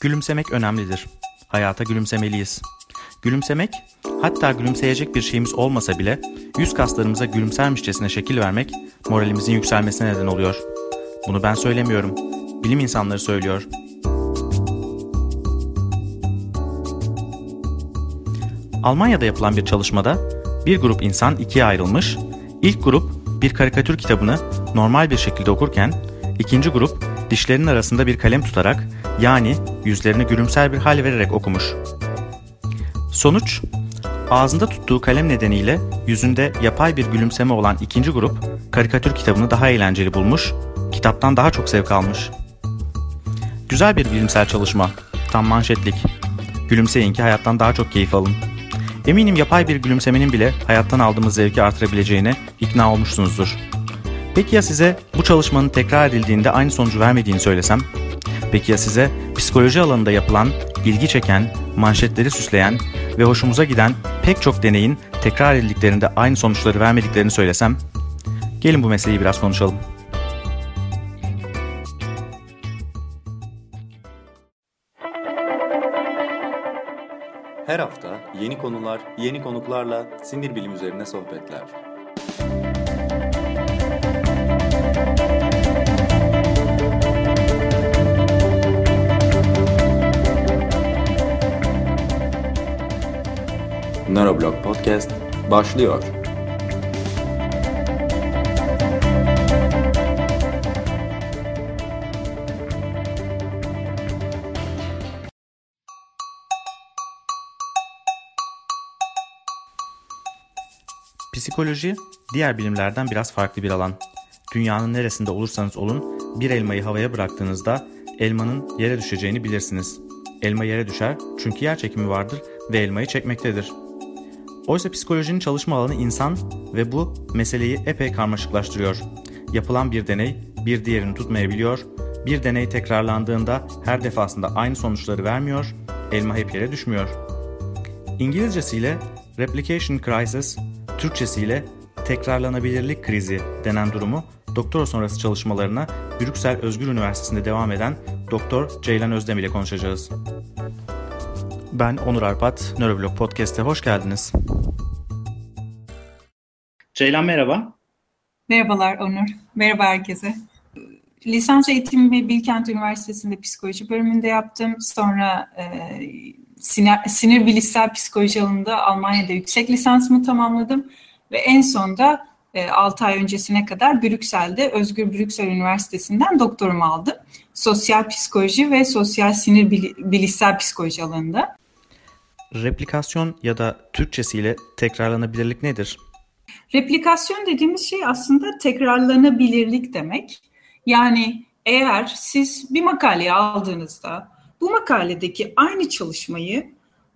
Gülümsemek önemlidir. Hayata gülümsemeliyiz. Gülümsemek, hatta gülümseyecek bir şeyimiz olmasa bile yüz kaslarımıza gülümsermişçesine şekil vermek moralimizin yükselmesine neden oluyor. Bunu ben söylemiyorum. Bilim insanları söylüyor. Almanya'da yapılan bir çalışmada bir grup insan ikiye ayrılmış. İlk grup bir karikatür kitabını normal bir şekilde okurken ikinci grup dişlerinin arasında bir kalem tutarak yani yüzlerini gülümser bir hal vererek okumuş. Sonuç, ağzında tuttuğu kalem nedeniyle yüzünde yapay bir gülümseme olan ikinci grup karikatür kitabını daha eğlenceli bulmuş, kitaptan daha çok zevk almış. Güzel bir bilimsel çalışma, tam manşetlik. Gülümseyin ki hayattan daha çok keyif alın. Eminim yapay bir gülümsemenin bile hayattan aldığımız zevki artırabileceğine ikna olmuşsunuzdur. Peki ya size bu çalışmanın tekrar edildiğinde aynı sonucu vermediğini söylesem? Peki ya size psikoloji alanında yapılan, ilgi çeken, manşetleri süsleyen ve hoşumuza giden pek çok deneyin tekrar edildiklerinde aynı sonuçları vermediklerini söylesem? Gelin bu meseleyi biraz konuşalım. Her hafta yeni konular, yeni konuklarla sinir bilim üzerine sohbetler. Neuroblog Podcast başlıyor. Psikoloji diğer bilimlerden biraz farklı bir alan. Dünyanın neresinde olursanız olun bir elmayı havaya bıraktığınızda elmanın yere düşeceğini bilirsiniz. Elma yere düşer çünkü yer çekimi vardır ve elmayı çekmektedir. Oysa psikolojinin çalışma alanı insan ve bu meseleyi epey karmaşıklaştırıyor. Yapılan bir deney bir diğerini tutmayabiliyor, bir deney tekrarlandığında her defasında aynı sonuçları vermiyor, elma hep yere düşmüyor. İngilizcesiyle Replication Crisis, Türkçesiyle tekrarlanabilirlik krizi denen durumu doktora sonrası çalışmalarına Brüksel Özgür Üniversitesi'nde devam eden Doktor Ceylan Özdem ile konuşacağız. Ben Onur Arpat, Nöroblog Podcast'e hoş geldiniz. Ceylan merhaba. Merhabalar Onur. Merhaba herkese. Lisans eğitimimi Bilkent Üniversitesi'nde psikoloji bölümünde yaptım. Sonra e, sinir, sinir bilişsel psikoloji alanında Almanya'da yüksek lisansımı tamamladım. Ve en sonda e, 6 ay öncesine kadar Brüksel'de Özgür Brüksel Üniversitesi'nden doktorumu aldım. Sosyal psikoloji ve sosyal sinir bilişsel psikoloji alanında. Replikasyon ya da Türkçesiyle tekrarlanabilirlik nedir? Replikasyon dediğimiz şey aslında tekrarlanabilirlik demek. Yani eğer siz bir makaleyi aldığınızda bu makaledeki aynı çalışmayı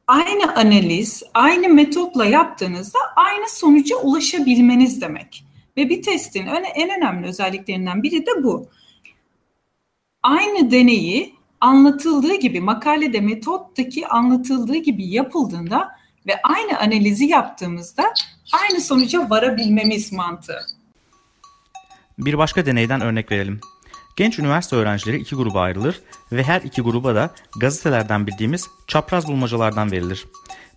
aynı analiz, aynı metotla yaptığınızda aynı sonuca ulaşabilmeniz demek. Ve bir testin en önemli özelliklerinden biri de bu. Aynı deneyi anlatıldığı gibi makalede metottaki anlatıldığı gibi yapıldığında ve aynı analizi yaptığımızda aynı sonuca varabilmemiz mantığı. Bir başka deneyden örnek verelim. Genç üniversite öğrencileri iki gruba ayrılır ve her iki gruba da gazetelerden bildiğimiz çapraz bulmacalardan verilir.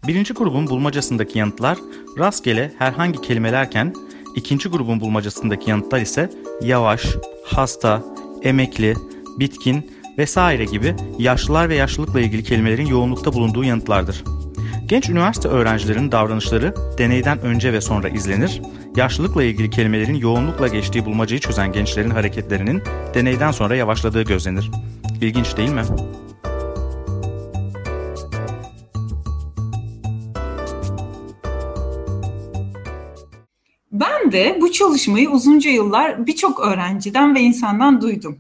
Birinci grubun bulmacasındaki yanıtlar rastgele herhangi kelimelerken ikinci grubun bulmacasındaki yanıtlar ise yavaş, hasta, emekli, bitkin vesaire gibi yaşlılar ve yaşlılıkla ilgili kelimelerin yoğunlukta bulunduğu yanıtlardır. Genç üniversite öğrencilerinin davranışları deneyden önce ve sonra izlenir. Yaşlılıkla ilgili kelimelerin yoğunlukla geçtiği bulmacayı çözen gençlerin hareketlerinin deneyden sonra yavaşladığı gözlenir. İlginç değil mi? Ben de bu çalışmayı uzunca yıllar birçok öğrenciden ve insandan duydum.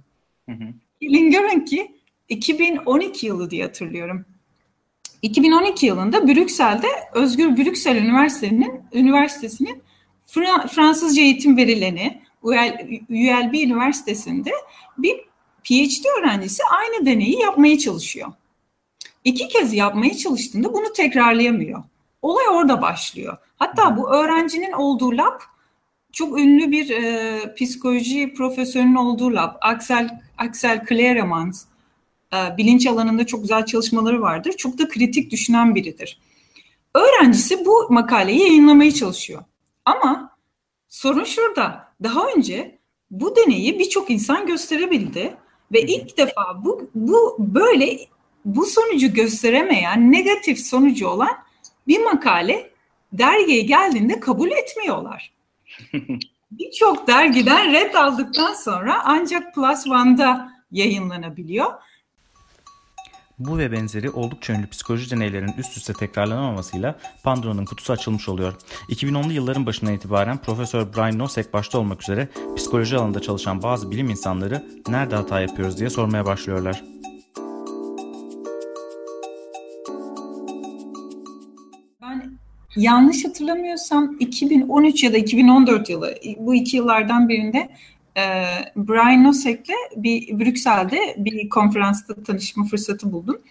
Hı hı. Gelin görün ki 2012 yılı diye hatırlıyorum. 2012 yılında Brüksel'de Özgür Brüksel Üniversitesi'nin üniversitesinin Fransızca eğitim verileni ULB Üniversitesi'nde bir PhD öğrencisi aynı deneyi yapmaya çalışıyor. İki kez yapmaya çalıştığında bunu tekrarlayamıyor. Olay orada başlıyor. Hatta bu öğrencinin olduğu lab çok ünlü bir e, psikoloji profesörünün olduğu lab. Axel Axel Kleremans e, bilinç alanında çok güzel çalışmaları vardır. Çok da kritik düşünen biridir. Öğrencisi bu makaleyi yayınlamaya çalışıyor. Ama sorun şurada. Daha önce bu deneyi birçok insan gösterebildi ve ilk defa bu bu böyle bu sonucu gösteremeyen, negatif sonucu olan bir makale dergiye geldiğinde kabul etmiyorlar. Birçok dergiden red aldıktan sonra ancak Plus One'da yayınlanabiliyor. Bu ve benzeri oldukça ünlü psikoloji deneylerinin üst üste tekrarlanamamasıyla Pandora'nın kutusu açılmış oluyor. 2010'lu yılların başından itibaren Profesör Brian Nosek başta olmak üzere psikoloji alanında çalışan bazı bilim insanları nerede hata yapıyoruz diye sormaya başlıyorlar. Yanlış hatırlamıyorsam 2013 ya da 2014 yılı bu iki yıllardan birinde e, Brian Nosek'le bir Brüksel'de bir konferansta tanışma fırsatı buldum.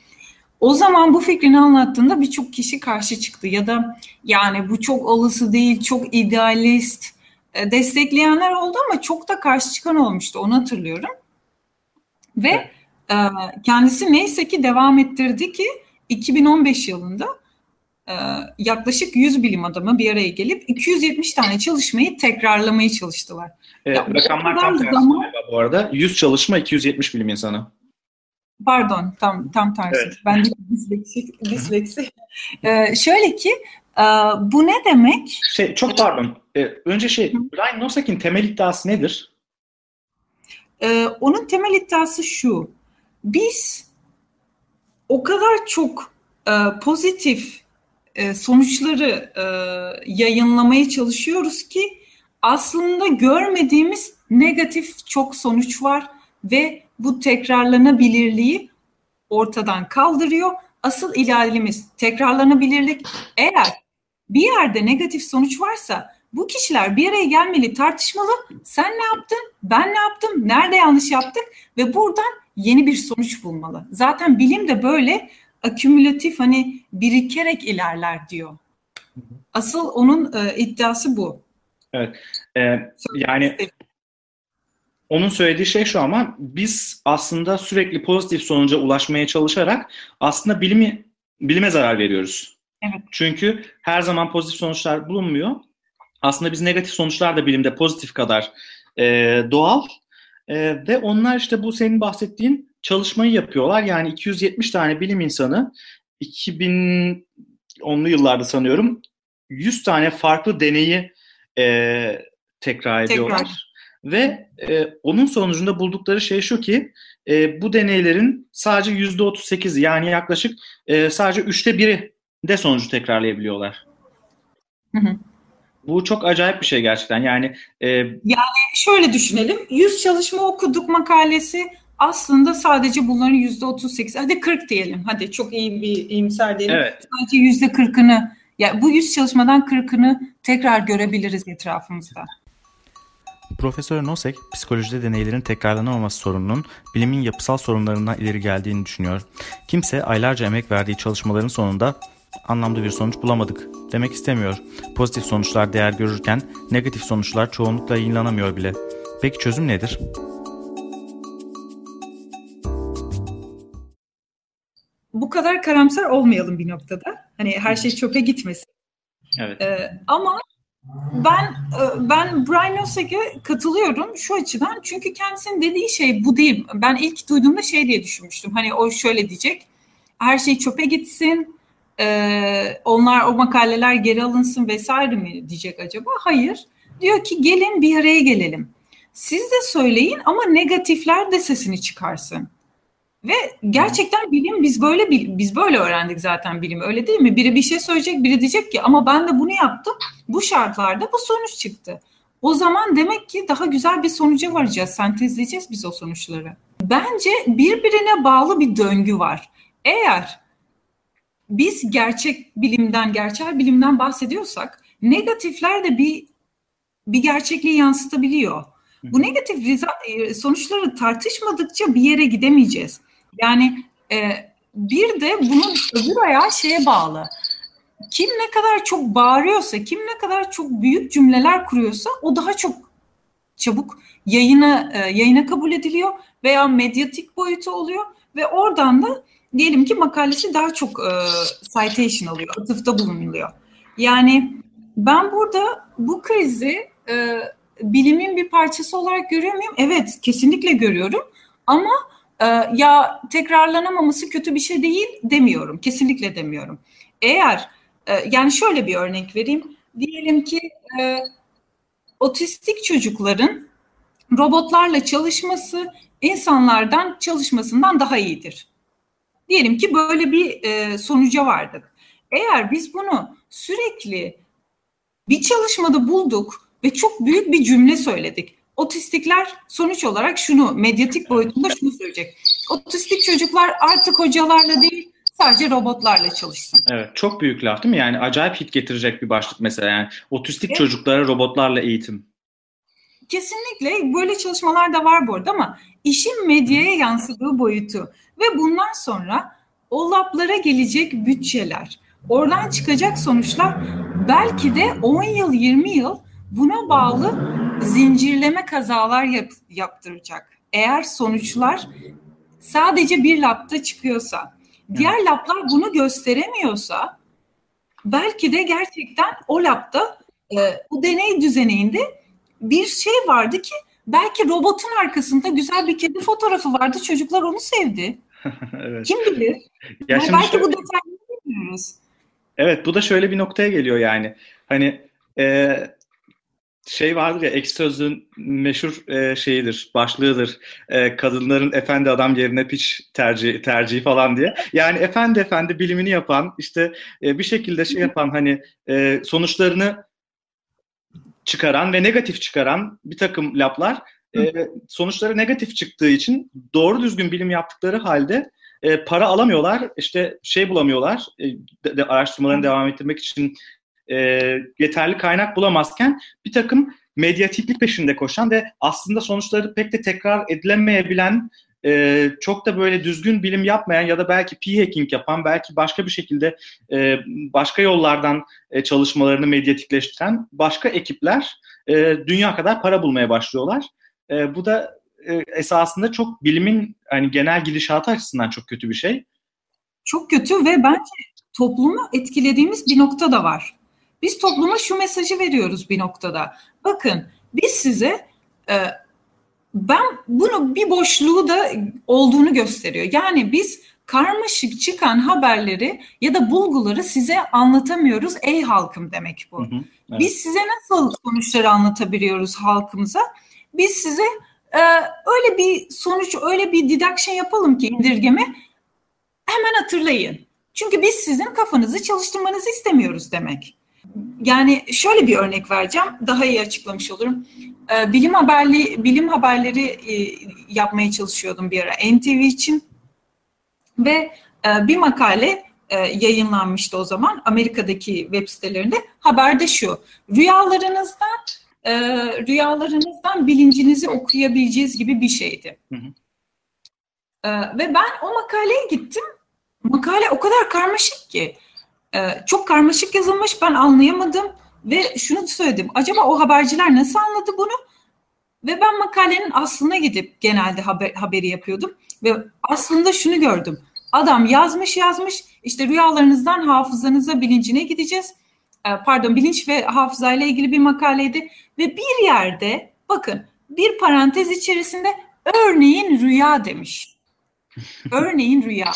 O zaman bu fikrini anlattığında birçok kişi karşı çıktı ya da yani bu çok olası değil, çok idealist e, destekleyenler oldu ama çok da karşı çıkan olmuştu onu hatırlıyorum. Ve e, kendisi neyse ki devam ettirdi ki 2015 yılında yaklaşık 100 bilim adamı bir araya gelip 270 tane çalışmayı tekrarlamaya çalıştılar. E, rakamlar tam tersi zaman... bu arada. 100 çalışma 270 bilim insanı. Pardon tam tam tersi. Evet. Ben de disleksi. disleksi. ee, şöyle ki e, bu ne demek? Şey çok pardon. Ee, önce şey Brian Nosek'in temel iddiası nedir? Ee, onun temel iddiası şu. Biz o kadar çok e, pozitif e, sonuçları e, yayınlamaya çalışıyoruz ki aslında görmediğimiz negatif çok sonuç var ve bu tekrarlanabilirliği ortadan kaldırıyor. Asıl ilerlemiz tekrarlanabilirlik. Eğer bir yerde negatif sonuç varsa bu kişiler bir araya gelmeli, tartışmalı. Sen ne yaptın? Ben ne yaptım? Nerede yanlış yaptık? Ve buradan yeni bir sonuç bulmalı. Zaten bilim de böyle akümülatif hani birikerek ilerler diyor. Asıl onun e, iddiası bu. Evet. Ee, yani onun söylediği şey şu ama biz aslında sürekli pozitif sonuca ulaşmaya çalışarak aslında bilimi bilime zarar veriyoruz. Evet. Çünkü her zaman pozitif sonuçlar bulunmuyor. Aslında biz negatif sonuçlar da bilimde pozitif kadar e, doğal. E, ve onlar işte bu senin bahsettiğin çalışmayı yapıyorlar. Yani 270 tane bilim insanı 2010'lu yıllarda sanıyorum 100 tane farklı deneyi e, tekrar ediyorlar. Tekrar. Ve e, onun sonucunda buldukları şey şu ki e, bu deneylerin sadece yüzde 38'i yani yaklaşık e, sadece üçte biri de sonucu tekrarlayabiliyorlar. Hı hı. Bu çok acayip bir şey gerçekten. Yani e, yani şöyle düşünelim. 100 çalışma okuduk makalesi aslında sadece bunların yüzde 38 hadi 40 diyelim. Hadi çok iyi bir iyimser diyelim. Evet. Sadece yüzde 40'ını ya bu 100 çalışmadan 40'ını tekrar görebiliriz etrafımızda. Profesör Nosek, psikolojide deneylerin tekrarlanamaması sorununun bilimin yapısal sorunlarından ileri geldiğini düşünüyor. Kimse aylarca emek verdiği çalışmaların sonunda anlamlı bir sonuç bulamadık demek istemiyor. Pozitif sonuçlar değer görürken negatif sonuçlar çoğunlukla yayınlanamıyor bile. Peki çözüm nedir? Bu kadar karamsar olmayalım bir noktada. Hani her şey çöpe gitmesin. Evet. Ee, ama ben e, ben Brian Nosek'e katılıyorum şu açıdan. Çünkü kendisinin dediği şey bu değil. Ben ilk duyduğumda şey diye düşünmüştüm. Hani o şöyle diyecek. Her şey çöpe gitsin. E, onlar o makaleler geri alınsın vesaire mi diyecek acaba? Hayır. Diyor ki gelin bir araya gelelim. Siz de söyleyin ama negatifler de sesini çıkarsın. Ve gerçekten bilim biz böyle biz böyle öğrendik zaten bilim öyle değil mi? Biri bir şey söyleyecek, biri diyecek ki ama ben de bunu yaptım. Bu şartlarda bu sonuç çıktı. O zaman demek ki daha güzel bir sonuca varacağız. Sentezleyeceğiz biz o sonuçları. Bence birbirine bağlı bir döngü var. Eğer biz gerçek bilimden, gerçel bilimden bahsediyorsak negatifler de bir bir gerçekliği yansıtabiliyor. Bu negatif e, sonuçları tartışmadıkça bir yere gidemeyeceğiz. Yani e, bir de bunun öbür ayağı şeye bağlı. Kim ne kadar çok bağırıyorsa, kim ne kadar çok büyük cümleler kuruyorsa o daha çok çabuk yayına e, yayına kabul ediliyor veya medyatik boyutu oluyor ve oradan da diyelim ki makalesi daha çok e, citation alıyor, atıfta bulunuluyor. Yani ben burada bu krizi e, bilimin bir parçası olarak görüyor muyum? Evet, kesinlikle görüyorum. Ama ya tekrarlanamaması kötü bir şey değil demiyorum. Kesinlikle demiyorum. Eğer e, yani şöyle bir örnek vereyim. Diyelim ki e, otistik çocukların robotlarla çalışması insanlardan çalışmasından daha iyidir. Diyelim ki böyle bir e, sonuca vardık. Eğer biz bunu sürekli bir çalışmada bulduk ve çok büyük bir cümle söyledik. Otistikler sonuç olarak şunu, medyatik boyutunda şunu söyleyecek. Otistik çocuklar artık hocalarla değil, sadece robotlarla çalışsın. Evet, çok büyük laf değil mi? Yani acayip hit getirecek bir başlık mesela. Yani otistik evet. çocuklara robotlarla eğitim. Kesinlikle böyle çalışmalar da var bu arada ama işin medyaya yansıdığı boyutu ve bundan sonra o lablara gelecek bütçeler, oradan çıkacak sonuçlar belki de 10 yıl 20 yıl buna bağlı zincirleme kazalar yap, yaptıracak. Eğer sonuçlar sadece bir labda çıkıyorsa, diğer lablar bunu gösteremiyorsa belki de gerçekten o labda e, bu deney düzeninde bir şey vardı ki belki robotun arkasında güzel bir kedi fotoğrafı vardı. Çocuklar onu sevdi. evet. Kim bilir? Ya yani belki şöyle... bu detayları bilmiyoruz. Evet bu da şöyle bir noktaya geliyor yani. Hani e, şey vardır ya ek sözlüğün meşhur e, şeyidir, başlığıdır. E, kadınların efendi adam yerine piç tercih tercihi falan diye. Yani efendi efendi bilimini yapan, işte e, bir şekilde şey yapan hani e, sonuçlarını çıkaran ve negatif çıkaran bir takım lablar e, sonuçları negatif çıktığı için doğru düzgün bilim yaptıkları halde e, para alamıyorlar, işte şey bulamıyorlar, e, de, araştırmalarını devam ettirmek için e, yeterli kaynak bulamazken bir takım medyatiklik peşinde koşan ve aslında sonuçları pek de tekrar edilemeyebilen e, çok da böyle düzgün bilim yapmayan ya da belki p-hacking yapan, belki başka bir şekilde e, başka yollardan e, çalışmalarını medyatikleştiren başka ekipler e, dünya kadar para bulmaya başlıyorlar. E, bu da e, esasında çok bilimin hani genel gidişatı açısından çok kötü bir şey. Çok kötü ve bence toplumu etkilediğimiz bir nokta da var. Biz topluma şu mesajı veriyoruz bir noktada. Bakın biz size e, ben bunu bir boşluğu da olduğunu gösteriyor. Yani biz karmaşık çıkan haberleri ya da bulguları size anlatamıyoruz ey halkım demek bu. Hı hı, evet. Biz size nasıl sonuçları anlatabiliyoruz halkımıza? Biz size e, öyle bir sonuç, öyle bir deduction yapalım ki indirgeme hemen hatırlayın. Çünkü biz sizin kafanızı çalıştırmanızı istemiyoruz demek. Yani şöyle bir örnek vereceğim, daha iyi açıklamış olurum. Ee, bilim haberli bilim haberleri e, yapmaya çalışıyordum bir ara NTV için ve e, bir makale e, yayınlanmıştı o zaman Amerika'daki web sitelerinde. Haberde şu: rüyalarınızdan rüyalarınızdan bilincinizi okuyabileceğiz gibi bir şeydi. Hı hı. Ve ben o makaleye gittim. Makale o kadar karmaşık ki çok karmaşık yazılmış ben anlayamadım ve şunu söyledim. Acaba o haberciler nasıl anladı bunu? Ve ben makalenin aslına gidip genelde haber, haberi yapıyordum ve aslında şunu gördüm. Adam yazmış yazmış işte rüyalarınızdan hafızanıza bilincine gideceğiz. Ee, pardon bilinç ve hafızayla ilgili bir makaleydi ve bir yerde bakın bir parantez içerisinde örneğin rüya demiş. Örneğin rüya.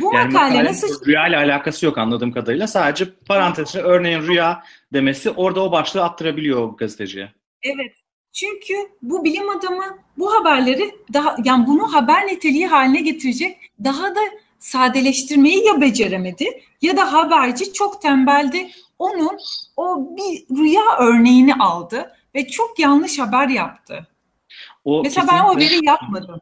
Bu yani makale nasıl... Rüya ile alakası yok anladığım kadarıyla. Sadece parantezine örneğin rüya demesi orada o başlığı attırabiliyor o gazeteciye. Evet. Çünkü bu bilim adamı bu haberleri daha yani bunu haber niteliği haline getirecek daha da sadeleştirmeyi ya beceremedi ya da haberci çok tembeldi. Onun o bir rüya örneğini aldı ve çok yanlış haber yaptı. O Mesela kesinlikle... ben o haberi yapmadım.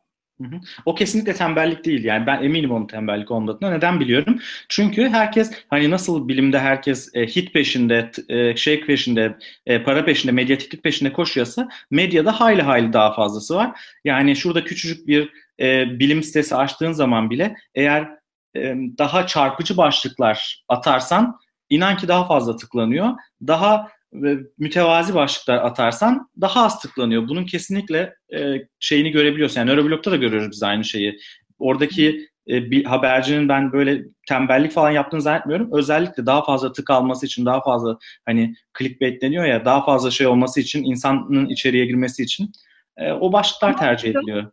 O kesinlikle tembellik değil. Yani ben eminim onun tembellik olmadığını. Neden biliyorum? Çünkü herkes hani nasıl bilimde herkes e, hit peşinde, e, şey peşinde, e, para peşinde, medyatiklik peşinde koşuyorsa medyada hayli hayli daha fazlası var. Yani şurada küçücük bir e, bilim sitesi açtığın zaman bile eğer e, daha çarpıcı başlıklar atarsan inan ki daha fazla tıklanıyor. Daha ve mütevazi başlıklar atarsan daha az tıklanıyor. Bunun kesinlikle e, şeyini görebiliyorsun. Yani Nöroblog'da da görüyoruz biz aynı şeyi. Oradaki e, bir habercinin ben böyle tembellik falan yaptığını zannetmiyorum. Özellikle daha fazla tık alması için, daha fazla hani clickbait deniyor ya, daha fazla şey olması için, insanın içeriye girmesi için e, o başlıklar tercih ediliyor.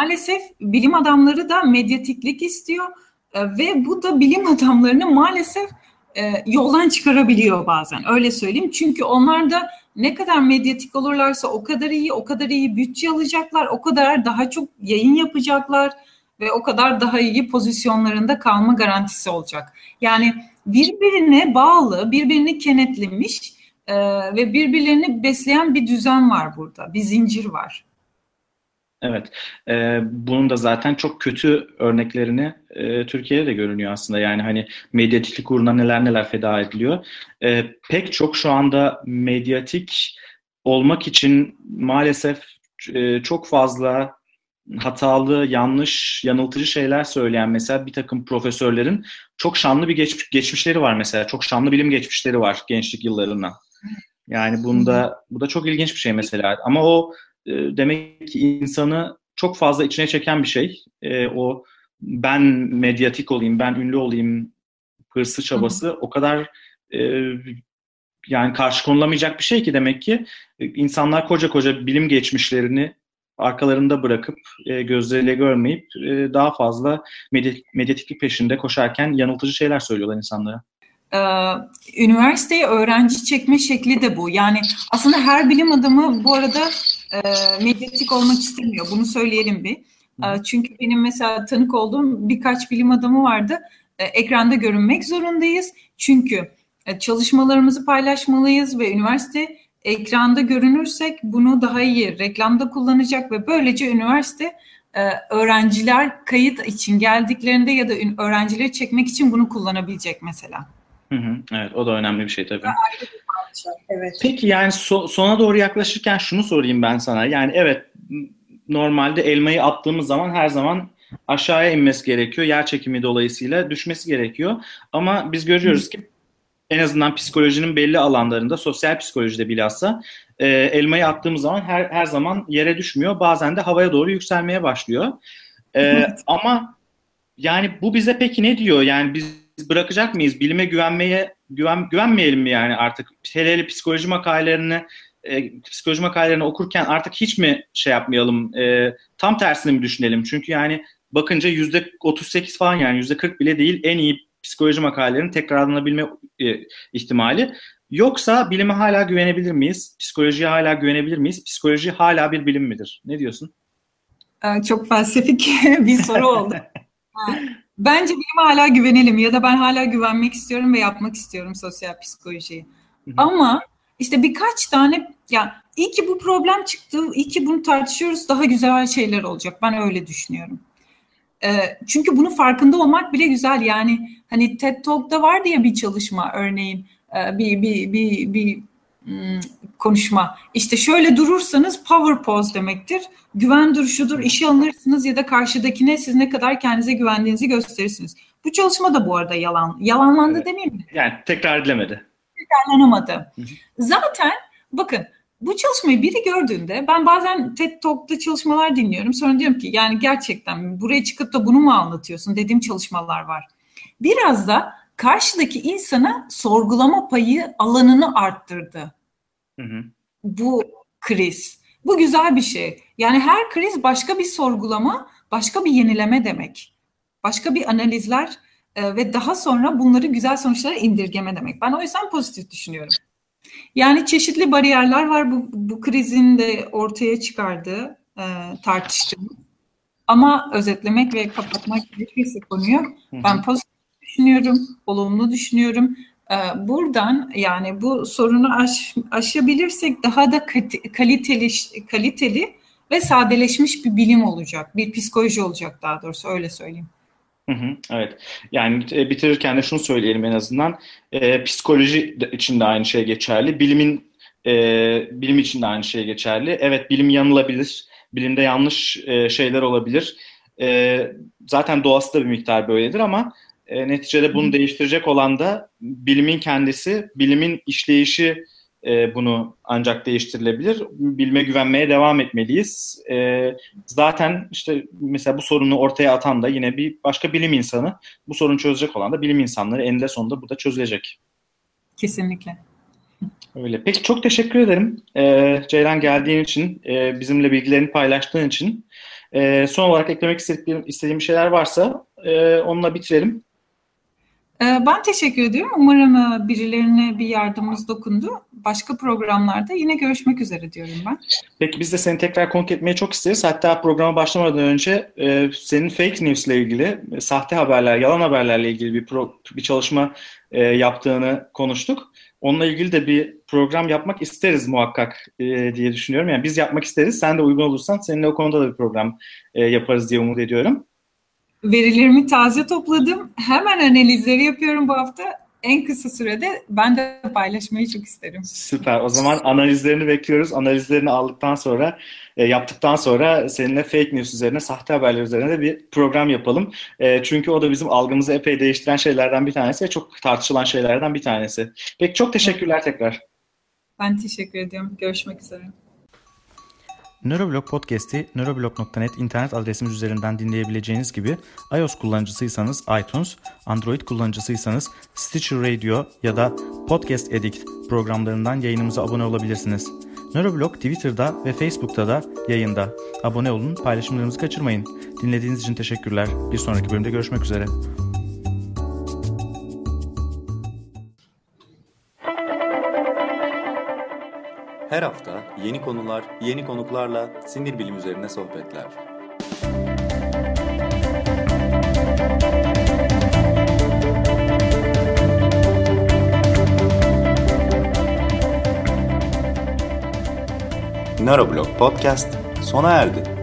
Maalesef bilim adamları da medyatiklik istiyor e, ve bu da bilim adamlarını maalesef e, yoldan çıkarabiliyor bazen. Öyle söyleyeyim. Çünkü onlar da ne kadar medyatik olurlarsa o kadar iyi, o kadar iyi bütçe alacaklar, o kadar daha çok yayın yapacaklar ve o kadar daha iyi pozisyonlarında kalma garantisi olacak. Yani birbirine bağlı, birbirini kenetlemiş e, ve birbirlerini besleyen bir düzen var burada, bir zincir var. Evet, e, bunun da zaten çok kötü örneklerini e, Türkiye'de de görünüyor aslında. Yani hani medyatiklik uğruna neler neler feda ediliyor. E, pek çok şu anda medyatik olmak için maalesef e, çok fazla hatalı, yanlış, yanıltıcı şeyler söyleyen mesela bir takım profesörlerin çok şanlı bir geç, geçmişleri var mesela. Çok şanlı bilim geçmişleri var gençlik yıllarına. Yani bunda bu da çok ilginç bir şey mesela. Ama o e, demek ki insanı çok fazla içine çeken bir şey. E, o ben medyatik olayım, ben ünlü olayım hırsı çabası Hı. o kadar e, yani karşı konulamayacak bir şey ki demek ki e, insanlar koca koca bilim geçmişlerini arkalarında bırakıp e, gözleriyle görmeyip e, daha fazla medyatiklik peşinde koşarken yanıltıcı şeyler söylüyorlar insanlara. Ee, üniversiteye öğrenci çekme şekli de bu. Yani aslında her bilim adamı bu arada e, medyatik olmak istemiyor. Bunu söyleyelim bir. E, çünkü benim mesela tanık olduğum birkaç bilim adamı vardı. E, ekranda görünmek zorundayız. Çünkü e, çalışmalarımızı paylaşmalıyız ve üniversite ekranda görünürsek bunu daha iyi reklamda kullanacak ve böylece üniversite e, öğrenciler kayıt için geldiklerinde ya da öğrencileri çekmek için bunu kullanabilecek mesela. Hı hı, evet o da önemli bir şey tabii. Evet. Peki yani so- sona doğru yaklaşırken şunu sorayım ben sana. Yani evet normalde elmayı attığımız zaman her zaman aşağıya inmesi gerekiyor. Yer çekimi dolayısıyla düşmesi gerekiyor. Ama biz görüyoruz ki en azından psikolojinin belli alanlarında, sosyal psikolojide bilhassa e, elmayı attığımız zaman her her zaman yere düşmüyor. Bazen de havaya doğru yükselmeye başlıyor. E, evet. Ama yani bu bize peki ne diyor? Yani biz bırakacak mıyız? Bilime güvenmeye güven güvenmeyelim mi yani artık? Hele psikoloji makalelerini e, psikoloji makalelerini okurken artık hiç mi şey yapmayalım? E, tam tersini mi düşünelim? Çünkü yani bakınca yüzde 38 falan yani yüzde 40 bile değil en iyi psikoloji makalelerinin tekrarlanabilme e, ihtimali. Yoksa bilime hala güvenebilir miyiz? Psikolojiye hala güvenebilir miyiz? Psikoloji hala bir bilim midir? Ne diyorsun? Çok felsefik bir soru oldu. Bence bilime hala güvenelim ya da ben hala güvenmek istiyorum ve yapmak istiyorum sosyal psikolojiyi. Ama işte birkaç tane ya iyi ki bu problem çıktı, iyi ki bunu tartışıyoruz daha güzel şeyler olacak. Ben öyle düşünüyorum. Ee, çünkü bunun farkında olmak bile güzel. Yani hani TED Talk'ta var diye bir çalışma örneğin e, bir bir bir bir konuşma. İşte şöyle durursanız power pose demektir. Güven duruşudur. İşe alınırsınız ya da karşıdakine siz ne kadar kendinize güvendiğinizi gösterirsiniz. Bu çalışma da bu arada yalan. Yalanlandı evet. demeyeyim mi? Yani tekrar edilemedi. Tekrarlanamadı. Zaten bakın bu çalışmayı biri gördüğünde ben bazen TED Talk'ta çalışmalar dinliyorum. Sonra diyorum ki yani gerçekten buraya çıkıp da bunu mu anlatıyorsun dediğim çalışmalar var. Biraz da karşıdaki insana sorgulama payı alanını arttırdı. Hı hı. Bu kriz. Bu güzel bir şey. Yani her kriz başka bir sorgulama, başka bir yenileme demek. Başka bir analizler e, ve daha sonra bunları güzel sonuçlara indirgeme demek. Ben o yüzden pozitif düşünüyorum. Yani çeşitli bariyerler var bu, bu krizin de ortaya çıkardığı e, tartıştığımız. Ama özetlemek ve kapatmak gerekirse konuyu ben pozitif düşünüyorum, olumlu düşünüyorum. E, buradan yani bu sorunu aş, aşabilirsek daha da kaliteli, kaliteli ve sadeleşmiş bir bilim olacak, bir psikoloji olacak daha doğrusu öyle söyleyeyim. Hı hı, evet. Yani e, bitirirken de şunu söyleyelim en azından. E, psikoloji için de aynı şey geçerli. Bilimin e, bilim için de aynı şey geçerli. Evet bilim yanılabilir. Bilimde yanlış e, şeyler olabilir. E, zaten doğası da bir miktar böyledir ama e, neticede bunu hı. değiştirecek olan da bilimin kendisi, bilimin işleyişi e, bunu ancak değiştirilebilir. Bilme güvenmeye devam etmeliyiz. E, zaten işte mesela bu sorunu ortaya atan da yine bir başka bilim insanı. Bu sorunu çözecek olan da bilim insanları eninde sonunda burada çözülecek. Kesinlikle. Öyle. Peki çok teşekkür ederim e, Ceylan geldiğin için, e, bizimle bilgilerini paylaştığın için. E, son olarak eklemek istediğim, istediğim şeyler varsa e, onunla bitirelim. Ee, ben teşekkür ediyorum. Umarım e, birilerine bir yardımımız dokundu. Başka programlarda yine görüşmek üzere diyorum ben. Peki biz de seni tekrar konuk etmeyi çok isteriz. Hatta programa başlamadan önce e, senin fake news ile ilgili, e, sahte haberler, yalan haberlerle ilgili bir pro, bir çalışma yaptığını konuştuk. Onunla ilgili de bir program yapmak isteriz muhakkak diye düşünüyorum. Yani biz yapmak isteriz. Sen de uygun olursan seninle o konuda da bir program yaparız diye umut ediyorum. Verilerimi taze topladım. Hemen analizleri yapıyorum bu hafta. En kısa sürede ben de paylaşmayı çok isterim. Süper. O zaman analizlerini bekliyoruz. Analizlerini aldıktan sonra, e, yaptıktan sonra seninle fake news üzerine, sahte haberler üzerine de bir program yapalım. E, çünkü o da bizim algımızı epey değiştiren şeylerden bir tanesi ve çok tartışılan şeylerden bir tanesi. Peki çok teşekkürler tekrar. Ben teşekkür ediyorum. Görüşmek üzere. Neuroblog Podcast'i neuroblog.net internet adresimiz üzerinden dinleyebileceğiniz gibi iOS kullanıcısıysanız iTunes, Android kullanıcısıysanız Stitcher Radio ya da Podcast Addict programlarından yayınımıza abone olabilirsiniz. Neuroblog Twitter'da ve Facebook'ta da yayında. Abone olun, paylaşımlarımızı kaçırmayın. Dinlediğiniz için teşekkürler. Bir sonraki bölümde görüşmek üzere. Her hafta yeni konular, yeni konuklarla sinir bilim üzerine sohbetler. Neuroblog Podcast sona erdi.